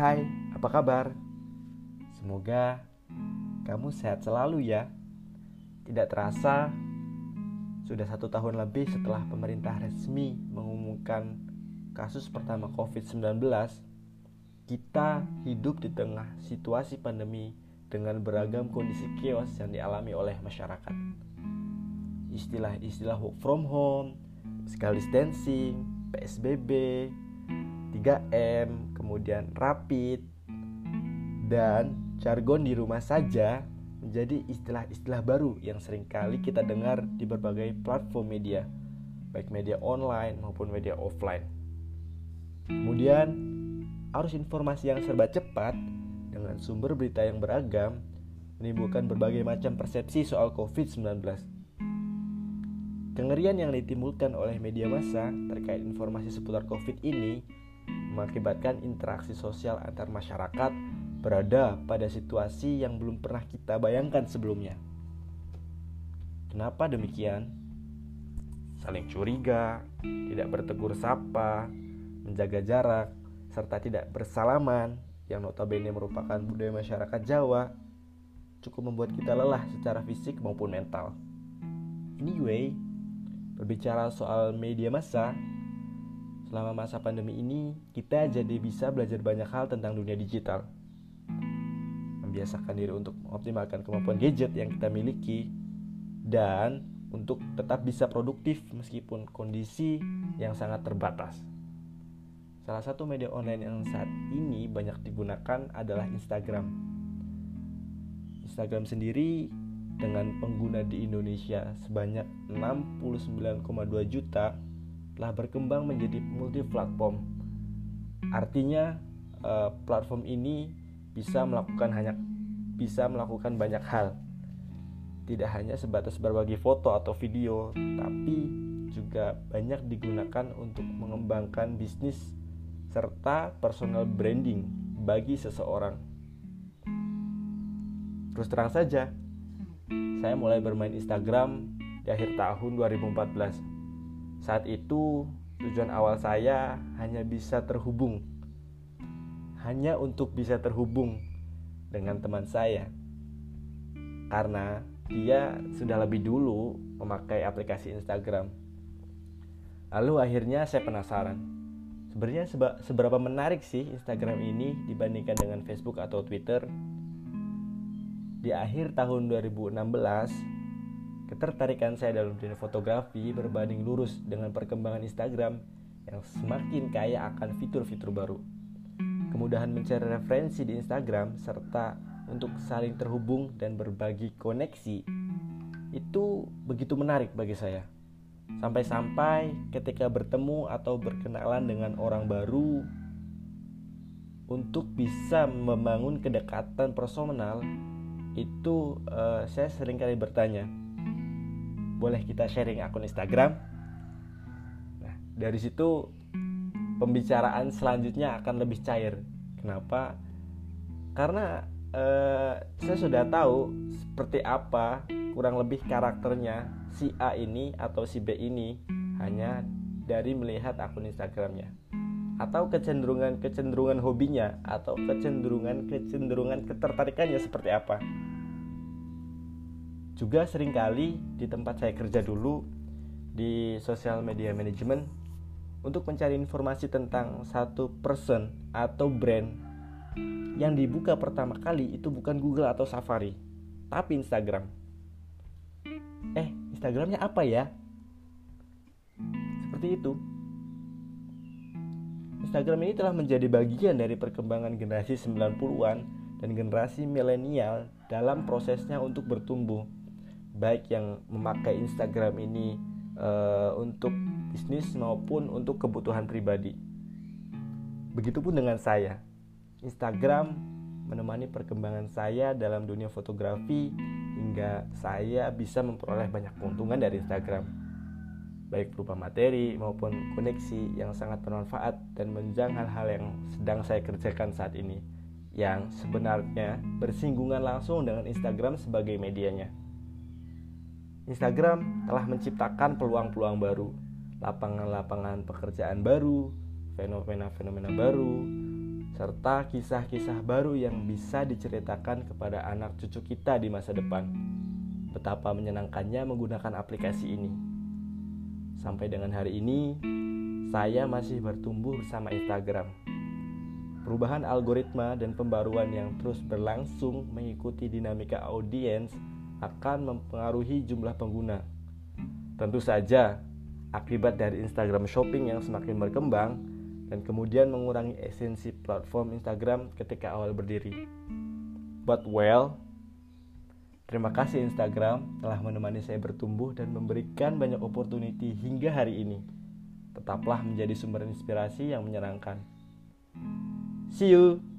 Hai, apa kabar? Semoga kamu sehat selalu ya. Tidak terasa, sudah satu tahun lebih setelah pemerintah resmi mengumumkan kasus pertama COVID-19, kita hidup di tengah situasi pandemi dengan beragam kondisi chaos yang dialami oleh masyarakat. Istilah-istilah work from home, physical distancing, PSBB, 3M, kemudian rapid, dan jargon di rumah saja menjadi istilah-istilah baru yang sering kali kita dengar di berbagai platform media, baik media online maupun media offline. Kemudian, arus informasi yang serba cepat dengan sumber berita yang beragam menimbulkan berbagai macam persepsi soal COVID-19. Kengerian yang ditimbulkan oleh media massa terkait informasi seputar COVID ini mengakibatkan interaksi sosial antar masyarakat berada pada situasi yang belum pernah kita bayangkan sebelumnya. Kenapa demikian? Saling curiga, tidak bertegur sapa, menjaga jarak, serta tidak bersalaman yang notabene merupakan budaya masyarakat Jawa cukup membuat kita lelah secara fisik maupun mental. Anyway, berbicara soal media massa, Selama masa pandemi ini, kita jadi bisa belajar banyak hal tentang dunia digital. Membiasakan diri untuk mengoptimalkan kemampuan gadget yang kita miliki dan untuk tetap bisa produktif meskipun kondisi yang sangat terbatas. Salah satu media online yang saat ini banyak digunakan adalah Instagram. Instagram sendiri dengan pengguna di Indonesia sebanyak 69,2 juta telah berkembang menjadi multi platform. Artinya uh, platform ini bisa melakukan hanya bisa melakukan banyak hal. Tidak hanya sebatas berbagi foto atau video, tapi juga banyak digunakan untuk mengembangkan bisnis serta personal branding bagi seseorang. Terus terang saja, saya mulai bermain Instagram di akhir tahun 2014 saat itu, tujuan awal saya hanya bisa terhubung, hanya untuk bisa terhubung dengan teman saya, karena dia sudah lebih dulu memakai aplikasi Instagram. Lalu akhirnya saya penasaran, sebenarnya seberapa menarik sih Instagram ini dibandingkan dengan Facebook atau Twitter? Di akhir tahun 2016, Ketertarikan saya dalam dunia fotografi berbanding lurus dengan perkembangan Instagram yang semakin kaya akan fitur-fitur baru. Kemudahan mencari referensi di Instagram serta untuk saling terhubung dan berbagi koneksi itu begitu menarik bagi saya. Sampai-sampai ketika bertemu atau berkenalan dengan orang baru untuk bisa membangun kedekatan personal itu uh, saya sering kali bertanya boleh kita sharing akun Instagram. Nah, dari situ pembicaraan selanjutnya akan lebih cair. Kenapa? Karena eh, saya sudah tahu seperti apa kurang lebih karakternya si A ini atau si B ini hanya dari melihat akun Instagramnya atau kecenderungan-kecenderungan hobinya atau kecenderungan-kecenderungan ketertarikannya seperti apa. Juga sering kali di tempat saya kerja dulu di social media management untuk mencari informasi tentang satu person atau brand yang dibuka pertama kali itu bukan Google atau Safari, tapi Instagram. Eh, Instagramnya apa ya? Seperti itu. Instagram ini telah menjadi bagian dari perkembangan generasi 90-an dan generasi milenial dalam prosesnya untuk bertumbuh baik yang memakai Instagram ini uh, untuk bisnis maupun untuk kebutuhan pribadi. Begitupun dengan saya. Instagram menemani perkembangan saya dalam dunia fotografi hingga saya bisa memperoleh banyak keuntungan dari Instagram. Baik berupa materi maupun koneksi yang sangat bermanfaat dan menjang hal-hal yang sedang saya kerjakan saat ini yang sebenarnya bersinggungan langsung dengan Instagram sebagai medianya. Instagram telah menciptakan peluang-peluang baru, lapangan-lapangan pekerjaan baru, fenomena-fenomena baru, serta kisah-kisah baru yang bisa diceritakan kepada anak cucu kita di masa depan. Betapa menyenangkannya menggunakan aplikasi ini. Sampai dengan hari ini, saya masih bertumbuh bersama Instagram. Perubahan algoritma dan pembaruan yang terus berlangsung mengikuti dinamika audiens akan mempengaruhi jumlah pengguna. Tentu saja, akibat dari Instagram Shopping yang semakin berkembang, dan kemudian mengurangi esensi platform Instagram ketika awal berdiri. But well, terima kasih Instagram telah menemani saya bertumbuh dan memberikan banyak opportunity hingga hari ini. Tetaplah menjadi sumber inspirasi yang menyenangkan. See you.